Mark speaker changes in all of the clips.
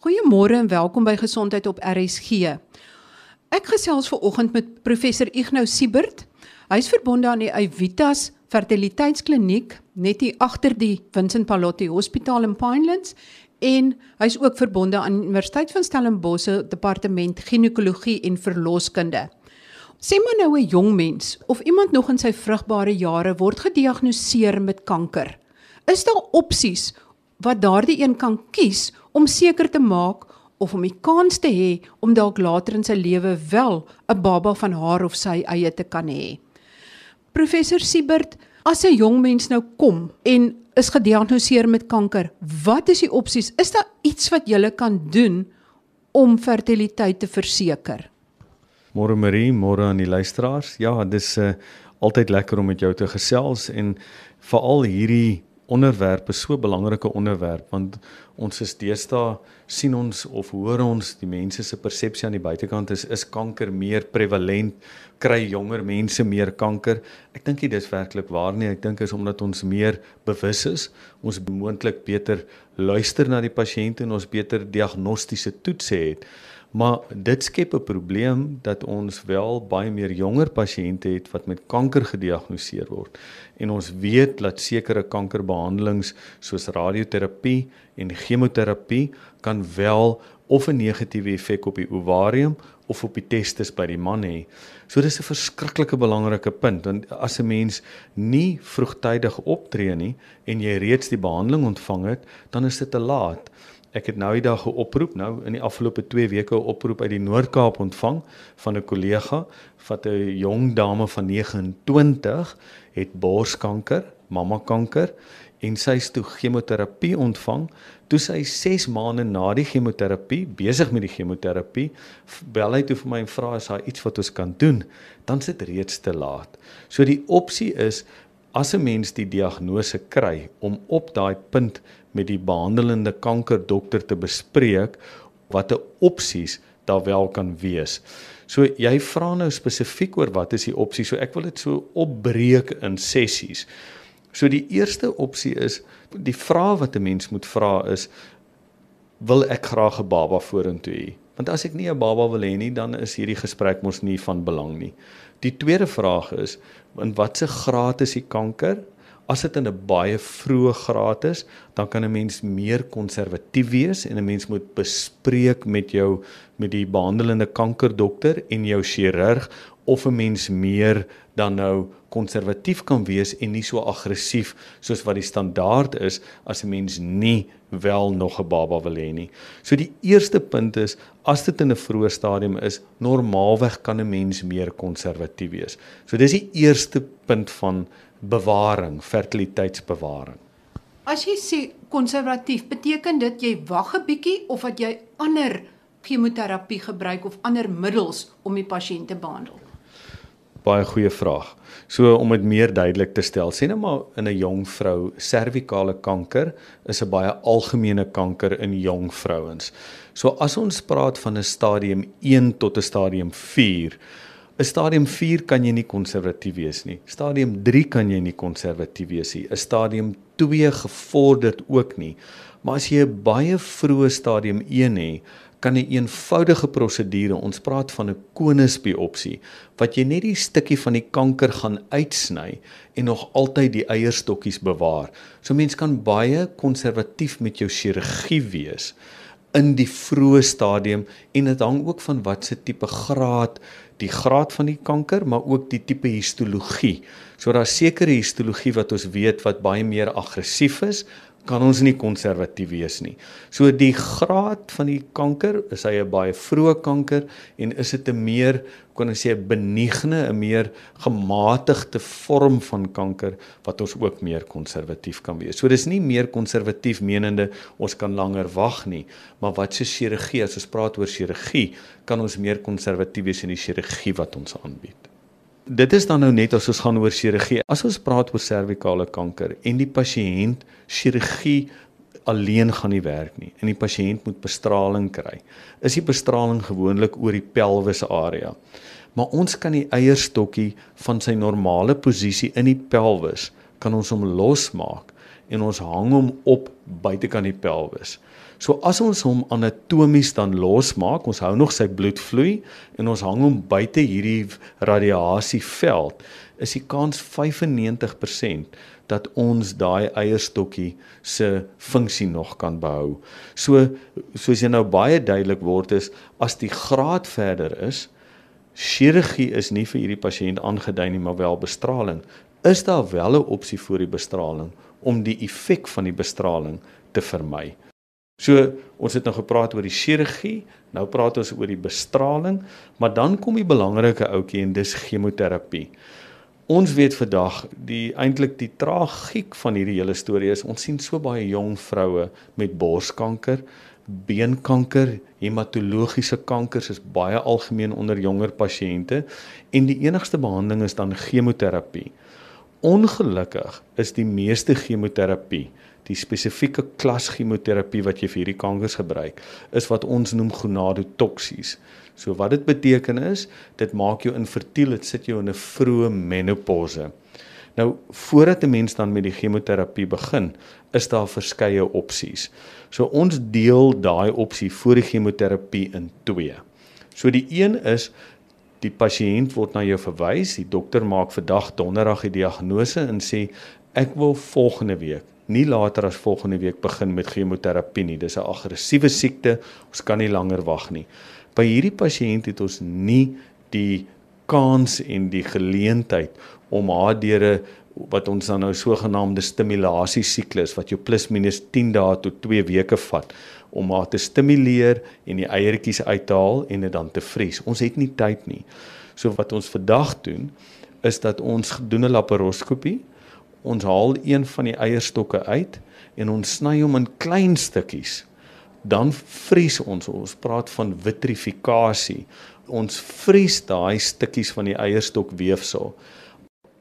Speaker 1: Goeiemôre en welkom by Gesondheid op RSG. Ek gesels ver oggend met professor Ignou Siebert. Hy's verbonde aan die Evitas Fertiliteitskliniek net hier agter die Vincent Pallotti Hospitaal in Pinelands en hy's ook verbonde aan Universiteit van Stellenbosch se departement ginekologie en verloskunde. Sê maar nou 'n jong mens of iemand nog in sy vrugbare jare word gediagnoseer met kanker. Is daar opsies wat daardie een kan kies om seker te maak of om die kans te hê om dalk later in sy lewe wel 'n baba van haar of sy eie te kan hê. Professor Siebert, as 'n jong mens nou kom en is gediagnoseer met kanker, wat is die opsies? Is daar iets wat jy kan doen om fertiliteit te verseker?
Speaker 2: Môre Marie, môre aan die luisteraars. Ja, dis uh, altyd lekker om met jou te gesels en veral hierdie onderwerp is so 'n belangrike onderwerp want ons is deesdae sien ons of hoor ons die mense se persepsie aan die buitekant is is kanker meer prevalent? Kry jonger mense meer kanker? Ek dink dit is werklik waar nie. Ek dink is omdat ons meer bewus is ons moontlik beter luister na die pasiënte en ons beter diagnostiese toetse het Maar dit skep 'n probleem dat ons wel baie meer jonger pasiënte het wat met kanker gediagnoseer word. En ons weet dat sekere kankerbehandelings soos radioterapie en chemoterapie kan wel of 'n negatiewe effek op die ovarium of op die testis by die man hê. So dis 'n verskriklike belangrike punt want as 'n mens nie vroegtydig optree nie en jy reeds die behandeling ontvang het, dan is dit te laat. Ek het nou die dag 'n oproep nou in die afgelope 2 weke 'n oproep uit die Noord-Kaap ontvang van 'n kollega wat 'n jong dame van 29 het borskanker, mamma kanker en sy het toe chemoterapie ontvang. Toe sy 6 maande na die chemoterapie besig met die chemoterapie, bel hy toe vir my en vra as daar iets wat ons kan doen. Dan sit reeds te laat. So die opsie is as 'n mens die diagnose kry om op daai punt met die behandelende kankerdokter te bespreek watter opsies daar wel kan wees. So jy vra nou spesifiek oor wat is die opsie? So ek wil dit so opbreek in sessies. So die eerste opsie is die vraag wat 'n mens moet vra is wil ek graag 'n baba vorentoe hê? Want as ek nie 'n baba wil hê nie, dan is hierdie gesprek mos nie van belang nie. Die tweede vraag is in watter graad is die kanker? As dit in 'n baie vroeë graad is, dan kan 'n mens meer konservatief wees en 'n mens moet bespreek met jou met die behandelende kankerdokter en jou chirurg of 'n mens meer dan nou konservatief kan wees en nie so aggressief soos wat die standaard is as 'n mens nie wel nog 'n baba wil hê nie. So die eerste punt is as dit in 'n vroeë stadium is, normaalweg kan 'n mens meer konservatief wees. So dis die eerste punt van bewaring, fertiliteitsbewaring.
Speaker 1: As jy sê konservatief, beteken dit jy wag 'n bietjie of wat jy ander chemoterapie gebruik of ander middels om die pasiënt te behandel?
Speaker 2: Baie goeie vraag. So om dit meer duidelik te stel, sê nou maar in 'n jong vrou, servikale kanker is 'n baie algemene kanker in jong vrouens. So as ons praat van 'n stadium 1 tot 'n stadium 4, 'n Stadium 4 kan jy nie konservatief wees nie. Stadium 3 kan jy nie konservatief wees nie. 'n Stadium 2 gevorderd ook nie. Maar as jy 'n baie vroeë stadium 1 het, kan 'n eenvoudige prosedure, ons praat van 'n konusbiopsie, wat jy net die stukkie van die kanker gaan uitsny en nog altyd die eierstokkies bewaar. So mens kan baie konservatief met jou chirurgie wees in die vroeë stadium en dit hang ook van watse tipe graad die graad van die kanker maar ook die tipe histologie. So daar's sekere histologie wat ons weet wat baie meer aggressief is, kan ons nie konservatief wees nie. So die graad van die kanker, is hy 'n baie vroeë kanker en is dit 'n meer kon ons sê 'n benigne, 'n meer gematigde vorm van kanker wat ons ook meer konservatief kan wees. So dis nie meer konservatief menende ons kan langer wag nie, maar wat se chirurgie as ons praat oor chirurgie, kan ons meer konservatief wees in die chirurgie wat ons aanbied. Dit is dan nou net as ons gaan oor chirurgie. As ons praat oor servikale kanker en die pasiënt chirurgie alleen gaan nie werk nie en die pasiënt moet bestraling kry. Is die bestraling gewoonlik oor die pelvis area. Maar ons kan die eierstokkie van sy normale posisie in die pelvis kan ons hom losmaak en ons hang hom op buitekant die pelvis. So as ons hom anatomies dan losmaak, ons hou nog sy bloed vloei en ons hang hom buite hierdie radiasieveld, is die kans 95% dat ons daai eierstokkie se funksie nog kan behou. So soos jy nou baie duidelik word is as die graad verder is, chirurgie is nie vir hierdie pasiënt aangedui nie, maar wel bestraling. Is daar wel 'n opsie vir die bestraling om die effek van die bestraling te vermy? So ons het nou gepraat oor die chirurgie, nou praat ons oor die bestraling, maar dan kom die belangrike ouetjie en dis chemoterapie. Ons weet vandag die eintlik die tragiek van hierdie hele storie is ons sien so baie jong vroue met borskanker, beenkanker, hematologiese kankers is baie algemeen onder jonger pasiënte en die enigste behandeling is dan chemoterapie. Ongelukkig is die meeste chemoterapie, die spesifieke klas chemoterapie wat jy vir hierdie kankers gebruik, is wat ons noem gonadotoksies. So wat dit beteken is, dit maak jou infertiel, dit sit jou in 'n vroeë menopause. Nou voordat 'n mens dan met die chemoterapie begin, is daar verskeie opsies. So ons deel daai opsie vir die chemoterapie in twee. So die een is die pasiënt word na jou verwys, die dokter maak vandag donderdag die diagnose en sê ek wil volgende week nie later as volgende week begin met chemoterapie nie. Dis 'n aggressiewe siekte. Ons kan nie langer wag nie. By hierdie pasiënt het ons nie die kans en die geleentheid om haar deur 'n wat ons dan nou sogenaamde stimulasie siklus wat jou plus minus 10 dae tot 2 weke vat om haar te stimuleer en die eiertjies uit te haal en dit dan te vries. Ons het nie tyd nie. So wat ons vandag doen is dat ons doen 'n laparoskopie. Ons haal een van die eierstokke uit en ons sny hom in klein stukkies dan vries ons ons praat van vitrifikasie ons vries daai stukkies van die eierstok weefsel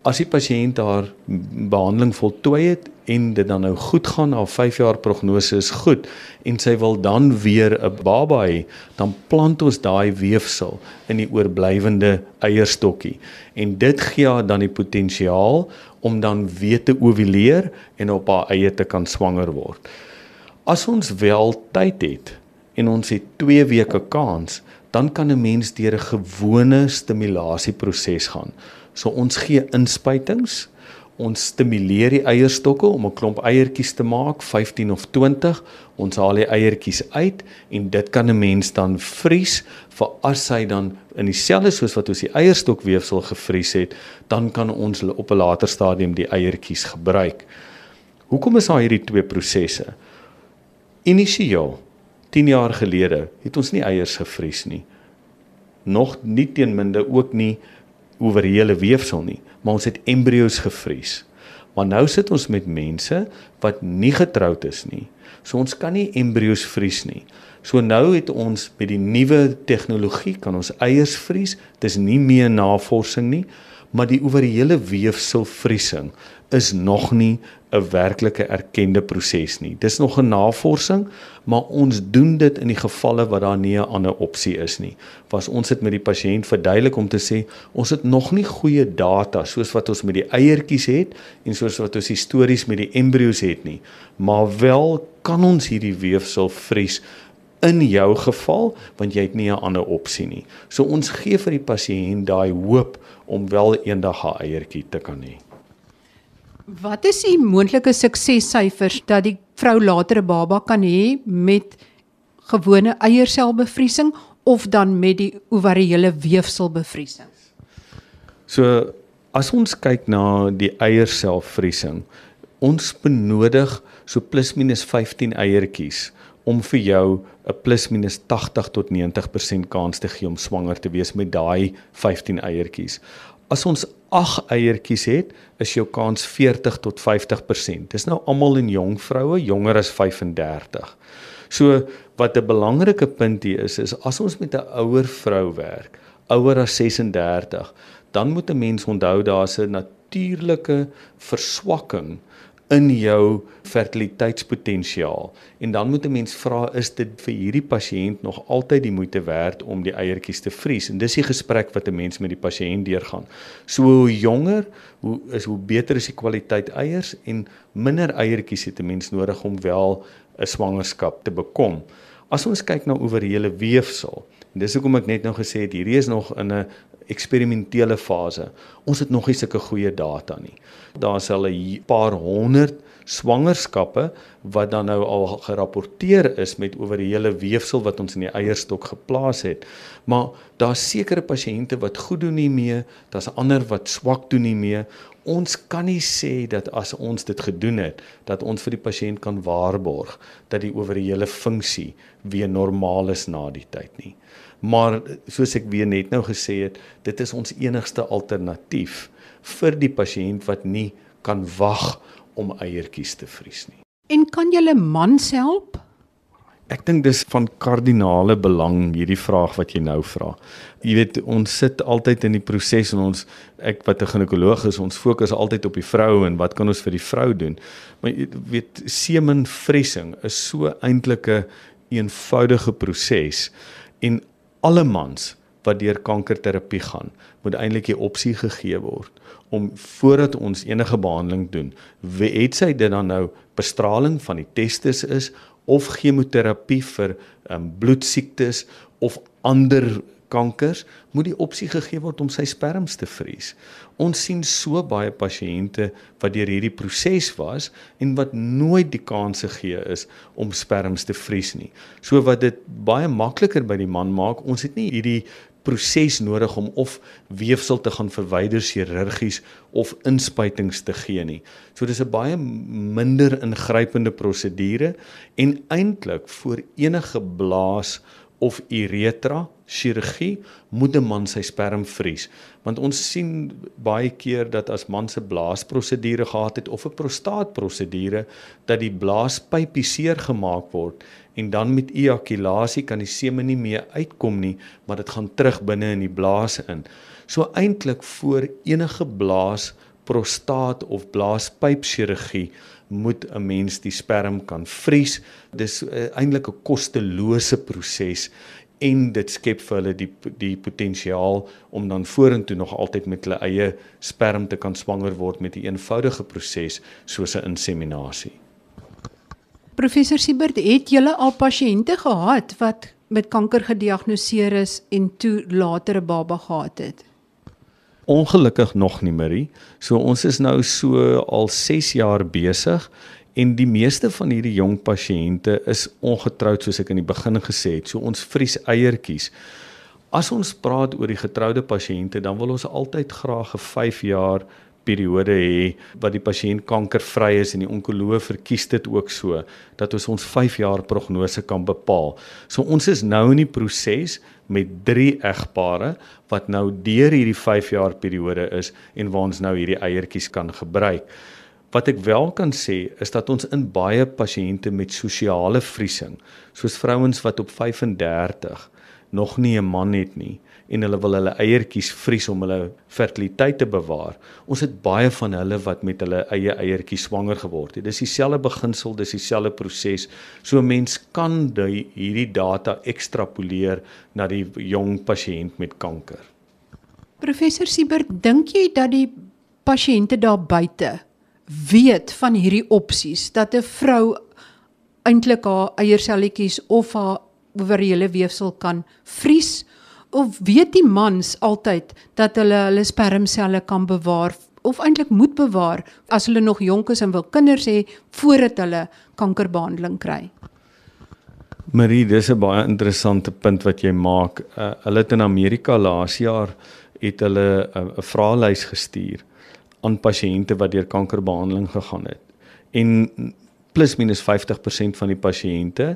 Speaker 2: as die pasiënt haar behandeling voltooi het en dit dan nou goed gaan haar 5 jaar prognose is goed en sy wil dan weer 'n baba hê dan plant ons daai weefsel in die oorblywende eierstokkie en dit gee haar dan die potensiaal om dan weer te ovuleer en op haar eie te kan swanger word As ons wel tyd het en ons het 2 weke kans, dan kan 'n mens deur 'n gewone stimulasieproses gaan. So ons gee inspuitings, ons stimuleer die eierstokke om 'n klomp eiertjies te maak, 15 of 20. Ons haal die eiertjies uit en dit kan 'n mens dan vries vir as hy dan in dieselfde soos wat ons die eierstokweefsel gevries het, dan kan ons op 'n later stadium die eiertjies gebruik. Hoekom is daar hierdie twee prosesse? Initieel 10 jaar gelede het ons nie eiers gevries nie. Nog nie teen minde ook nie oor hele weefsel nie, maar ons het embrio's gevries. Maar nou sit ons met mense wat nie getroud is nie. So ons kan nie embrio's vries nie. So nou het ons met die nuwe tegnologie kan ons eiers vries. Dis nie meer navorsing nie, maar die oor die hele weefsel vriesing is nog nie 'n werklike erkende proses nie. Dis nog 'n navorsing, maar ons doen dit in die gevalle wat daar nie 'n ander opsie is nie. Was ons dit met die pasiënt verduidelik om te sê ons het nog nie goeie data soos wat ons met die eiertjies het en soos wat ons histories met die embrio's het nie, maar wel kan ons hierdie weefsel vries in jou geval want jy het nie 'n ander opsie nie. So ons gee vir die pasiënt daai hoop om wel eendag haar eiertjie te kan hê.
Speaker 1: Wat is die moontlike suksessyfers dat die vrou later 'n baba kan hê met gewone eierselbevriesing of dan met die ovariële weefselbevriesing?
Speaker 2: So as ons kyk na die eierselvriesing, ons benodig so plus minus 15 eiertjies om vir jou 'n plus minus 80 tot 90% kans te gee om swanger te wees met daai 15 eiertjies. As ons 8 eiertjies het, is jou kans 40 tot 50%. Dis nou almal in jong vroue, jonger as 35. So wat 'n belangrike punt hier is, is as ons met 'n ouer vrou werk, ouer as 36, dan moet 'n mens onthou daar's 'n natuurlike verswakking in jou fertiliteitspotensiaal. En dan moet 'n mens vra is dit vir hierdie pasiënt nog altyd die moeite werd om die eiertjies te vries? En dis die gesprek wat 'n mens met die pasiënt deurgaan. So hoe jonger, hoe is hoe beter is die kwaliteit eiers en minder eiertjies het 'n mens nodig om wel 'n swangerskap te bekom. As ons kyk na oorhele weefsel, en dis hoekom ek net nou gesê het hierdie is nog in 'n eksperimentele fase. Ons het nog nie sulke goeie data nie. Daar's al 'n paar honderd swangerskappe wat dan nou al gerapporteer is met oor die hele weefsel wat ons in die eierstok geplaas het. Maar daar's sekere pasiënte wat goed doen nie mee, daar's ander wat swak doen nie mee. Ons kan nie sê dat as ons dit gedoen het dat ons vir die pasiënt kan waarborg dat die oor die hele funksie weer normaal is na die tyd nie maar soos ek weer net nou gesê het, dit is ons enigste alternatief vir die pasiënt wat nie kan wag om eiertjies te vries nie.
Speaker 1: En kan jy 'n man help?
Speaker 2: Ek dink dis van kardinale belang hierdie vraag wat jy nou vra. Jy weet ons sit altyd in die proses en ons ek wat 'n ginekoloog is, ons fokus altyd op die vrou en wat kan ons vir die vrou doen? Maar jy weet semenvriesing is so eintlik 'n eenvoudige proses en alle mans wat deur kankerterapie gaan, moet eintlik die opsie gegee word om voordat ons enige behandeling doen, het sy dit dan nou bestraling van die testis is of chemoterapie vir um, bloedsiektes of ander kankers, moet die opsie gegee word om sy sperms te vries. Ons sien so baie pasiënte wat deur hierdie proses was en wat nooit die kans gegee is om sperms te vries nie. So wat dit baie makliker by die man maak, ons het nie hierdie proses nodig om of weefsel te gaan verwyder chirurgies of inspuitings te gee nie. So dis 'n baie minder ingrypende prosedure en eintlik vir enige blaas of uretra chirurgie moet 'n man sy sperm vries want ons sien baie keer dat as man se blaasprosedure gehad het of 'n prostaatprosedure dat die blaaspypie seer gemaak word en dan met ejakulasie kan die semen nie meer uitkom nie maar dit gaan terug binne in die blaas in so eintlik voor enige blaas prostaat of blaaspyp chirurgie moet 'n mens die sperm kan vries. Dis uh, eintlik 'n kostelose proses en dit skep vir hulle die die potensiaal om dan vorentoe nog altyd met hulle eie sperm te kan swanger word met 'n eenvoudige proses soos 'n inseminasie.
Speaker 1: Professor Siebert, het julle al pasiënte gehad wat met kanker gediagnoseer is en toe later 'n baba gehad het?
Speaker 2: Ongelukkig nog nie, Marie. So ons is nou so al 6 jaar besig En die meeste van hierdie jong pasiënte is ongetroud soos ek in die begin gesê het. So ons vries eiertjies. As ons praat oor die getroude pasiënte, dan wil ons altyd graag 'n 5 jaar periode hê wat die pasiënt kankervry is en die onkoloog verkies dit ook so dat ons ons 5 jaar prognose kan bepaal. So ons is nou in die proses met 3 egpare wat nou deur hierdie 5 jaar periode is en waar ons nou hierdie eiertjies kan gebruik. Wat ek wel kan sê is dat ons in baie pasiënte met sosiale vriesing, soos vrouens wat op 35 nog nie 'n man het nie en hulle wil hulle eiertjies vries om hulle fertiliteit te bewaar. Ons het baie van hulle wat met hulle eie eiertjies swanger geword het. Dis dieselfde beginsel, dis dieselfde proses. So 'n mens kan die, hierdie data ekstrapoleer na die jong pasiënt met kanker.
Speaker 1: Professor Siebert, dink jy dat die pasiënte daar buite weet van hierdie opsies dat 'n vrou eintlik haar eierselletjies of haar ovariële weefsel kan vries of weet die mans altyd dat hulle hulle spermselle kan bewaar of eintlik moet bewaar as hulle nog jonk is en wil kinders hê voordat hulle kankerbehandeling kry.
Speaker 2: Marie, dis 'n baie interessante punt wat jy maak. Uh, hulle het in Amerika laas jaar het hulle 'n uh, vraelys gestuur aan pasiënte wat deur kankerbehandeling gegaan het. En plus minus 50% van die pasiënte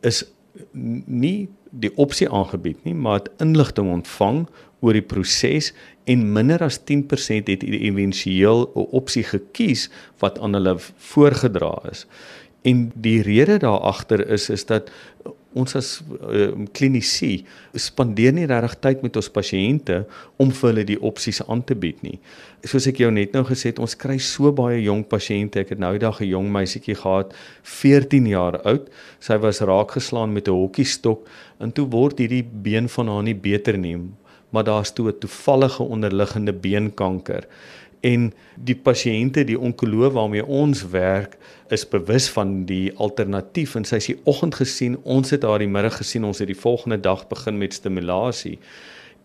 Speaker 2: is nie die opsie aangebied nie, maar het inligting ontvang oor die proses en minder as 10% het éventueel 'n opsie gekies wat aan hulle voorgedra is. En die rede daar agter is is dat ons as uh, klinisie spandeer nie regtig tyd met ons pasiënte om vir hulle die opsies aan te bied nie. Soos ek jou net nou gesê het, ons kry so baie jong pasiënte. Ek het nou eendag 'n jong meisietjie gehad, 14 jaar oud. Sy was raak geslaan met 'n hokkiestok en toe word hierdie been van haar nie beter nie, maar daar's toe 'n toevallige onderliggende beenkanker en die pasiënte die onkoloog waarmee ons werk is bewus van die alternatief en sy sê oggend gesien ons het haar die middag gesien ons het die volgende dag begin met stimulasie.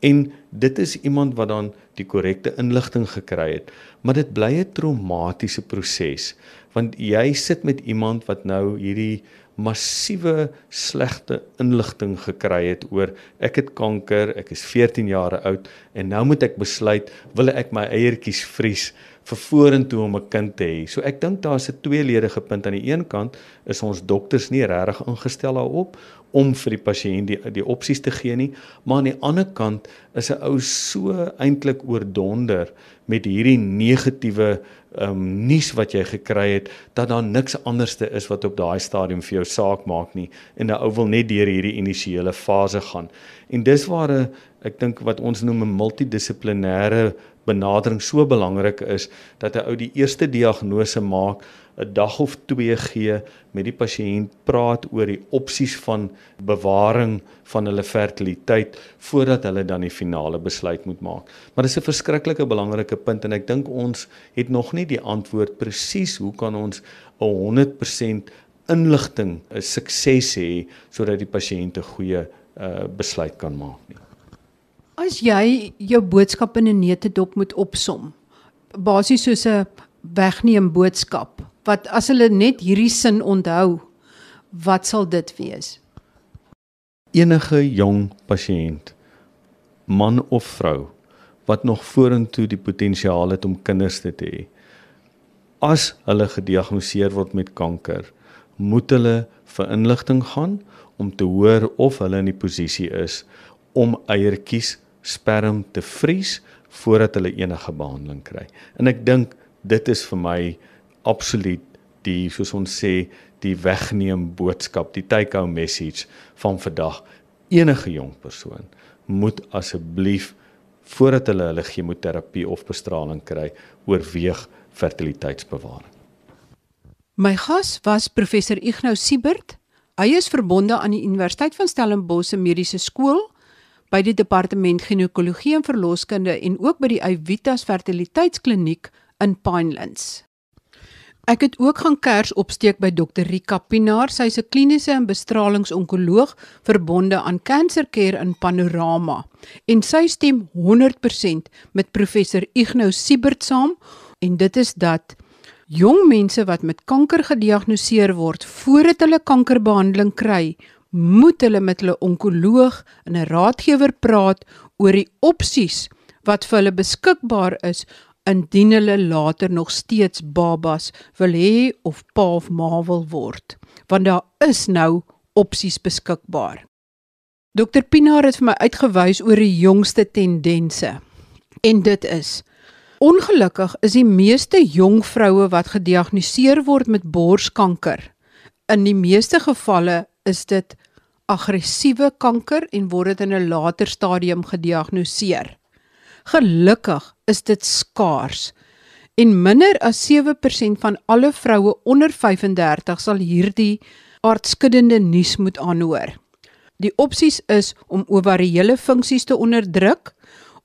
Speaker 2: En dit is iemand wat dan die korrekte inligting gekry het. Maar dit bly 'n traumatiese proses want jy sit met iemand wat nou hierdie massiewe slegte inligting gekry het oor ek het kanker, ek is 14 jaar oud en nou moet ek besluit wil ek my eiertjies vries vir vorentoe om 'n kind te hê. So ek dink daar's 'n tweeledige punt aan die een kant is ons dokters nie regtig ingestel daarop om vir die pasiënt die die opsies te gee nie, maar aan die ander kant is 'n ou so eintlik oordonder met hierdie negatiewe ehm um, nuus wat jy gekry het dat daar niks anderste is wat op daai stadium vir jou saak maak nie en 'n ou wil net deur hierdie initiële fase gaan. En dis waar 'n ek dink wat ons noem 'n multidissiplinêre benadering so belangrik is dat 'n ou die eerste diagnose maak 'n dag of 2 gee met die pasiënt praat oor die opsies van bewaring van hulle fertiliteit voordat hulle dan die finale besluit moet maak. Maar dis 'n verskriklike belangrike punt en ek dink ons het nog nie die antwoord presies hoe kan ons 'n 100% inligting 'n sukses hê sodat die pasiënt 'n goeie uh, besluit kan maak nie.
Speaker 1: As jy jou boodskap in 'n neutedop moet opsom, basies soos 'n wegneem boodskap, wat as hulle net hierdie sin onthou, wat sal dit wees?
Speaker 2: Enige jong pasiënt, man of vrou wat nog vorentoe die potensiaal het om kinders te hê. As hulle gediagnoseer word met kanker, moet hulle vir inligting gaan om te hoor of hulle in die posisie is om eiertjies sperm te vries voordat hulle enige behandeling kry. En ek dink dit is vir my absoluut die soos ons sê die wegneem boodskap, die take home message van vandag. Enige jong persoon moet asseblief voordat hulle hulle chemoterapie of bestraling kry, oorweeg fertiliteitsbewaring.
Speaker 1: My gas was professor Ignou Siebert. Hy is verbonde aan die Universiteit van Stellenbosch se mediese skool by die departement ginekologie en verloskunde en ook by die Evitas fertiliteitskliniek in Pinelands. Ek het ook gaan kers opsteek by Dr Rika Pinaar. Sy's 'n kliniese en bestralingsonkoloog verbonde aan Cancer Care in Panorama en sy stem 100% met professor Ignou Siebert saam en dit is dat jong mense wat met kanker gediagnoseer word voordat hulle kankerbehandeling kry, moet hulle met hulle onkoloog en 'n raadgewer praat oor die opsies wat vir hulle beskikbaar is indien hulle later nog steeds babas wil hê of pa of ma wil word want daar is nou opsies beskikbaar. Dr Pinaar het vir my uitgewys oor die jongste tendense en dit is ongelukkig is die meeste jong vroue wat gediagnoseer word met borskanker in die meeste gevalle is dit aggressiewe kanker en word dit in 'n later stadium gediagnoseer. Gelukkig is dit skaars en minder as 7% van alle vroue onder 35 sal hierdie aardskuddende nuus moet aanhoor. Die opsies is om ovariële funksies te onderdruk,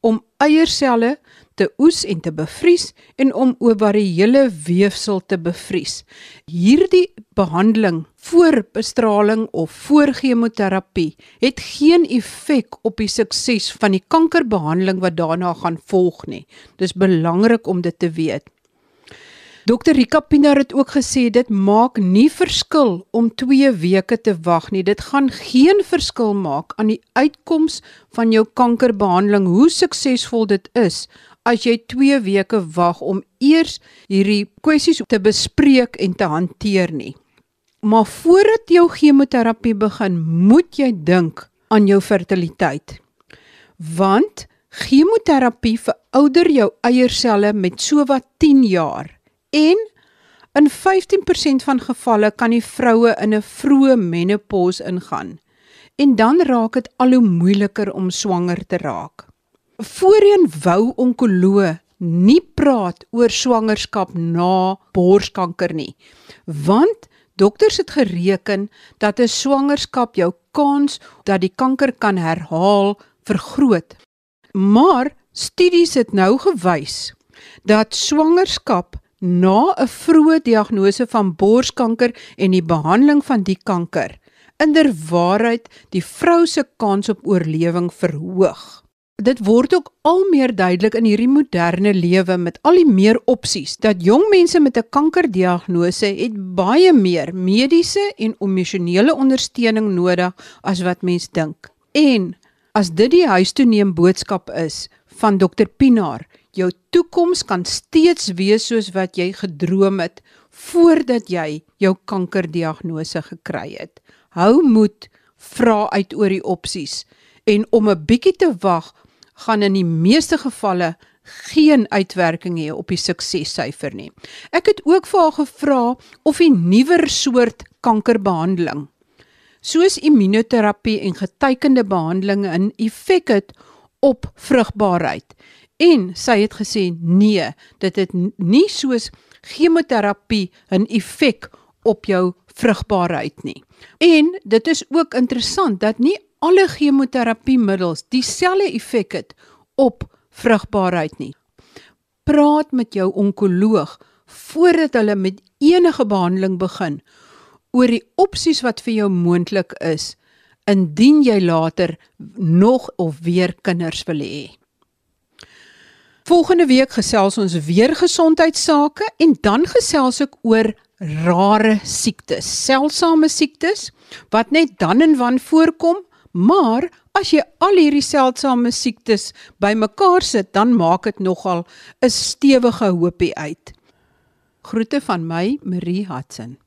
Speaker 1: om eierselle te oes en te bevries en om ovariële weefsel te bevries. Hierdie behandeling voor bestraling of voor chemoterapie het geen effek op die sukses van die kankerbehandeling wat daarna gaan volg nie. Dis belangrik om dit te weet. Dr Rika Pinaar het ook gesê dit maak nie verskil om 2 weke te wag nie. Dit gaan geen verskil maak aan die uitkoms van jou kankerbehandeling hoe suksesvol dit is as jy 2 weke wag om eers hierdie kwessies te bespreek en te hanteer nie. Maar voordat jou chemoterapie begin, moet jy dink aan jou fertiliteit. Want chemoterapie verouder jou eierselle met sowat 10 jaar en in 15% van gevalle kan die vroue in 'n vroeë menopause ingaan. en dan raak dit al hoe moeiliker om swanger te raak. Voorheen wou onkoloë nie praat oor swangerskap na borskanker nie, want dokters het gereken dat 'n swangerskap jou kans dat die kanker kan herhaal vergroot. Maar studies het nou gewys dat swangerskap na 'n vroeë diagnose van borskanker en die behandeling van die kanker inderwaarheid die vrou se kans op oorlewing verhoog. Dit word ook al meer duidelik in hierdie moderne lewe met al die meer opsies dat jong mense met 'n kankerdiagnose het baie meer mediese en emosionele ondersteuning nodig as wat mens dink. En as dit die huistoeneem boodskap is van Dr Pinaar, jou toekoms kan steeds wees soos wat jy gedroom het voordat jy jou kankerdiagnose gekry het. Hou moed, vra uit oor die opsies en om 'n bietjie te wag gaan in die meeste gevalle geen uitwerking hê op die suksessyfer nie. Ek het ook vir haar gevra of 'n nuwer soort kankerbehandeling soos immunoterapie en getekende behandelinge 'n effek het op vrugbaarheid. En sy het gesê nee, dit het nie soos chemoterapie 'n effek op jou vrugbaarheid nie. En dit is ook interessant dat nie alle chemoterapiemiddels dieselfde effek het op vrugbaarheid nie. Praat met jou onkoloog voordat hulle met enige behandeling begin oor die opsies wat vir jou moontlik is indien jy later nog of weer kinders wil hê. Volgende week gesels ons weer gesondheidsake en dan gesels ek oor rare siektes, seldsame siektes wat net dan en wan voorkom Maar as jy al hierdie seldsame siektes bymekaar sit, dan maak dit nogal 'n stewige hoopie uit. Groete van my, Marie Hudson.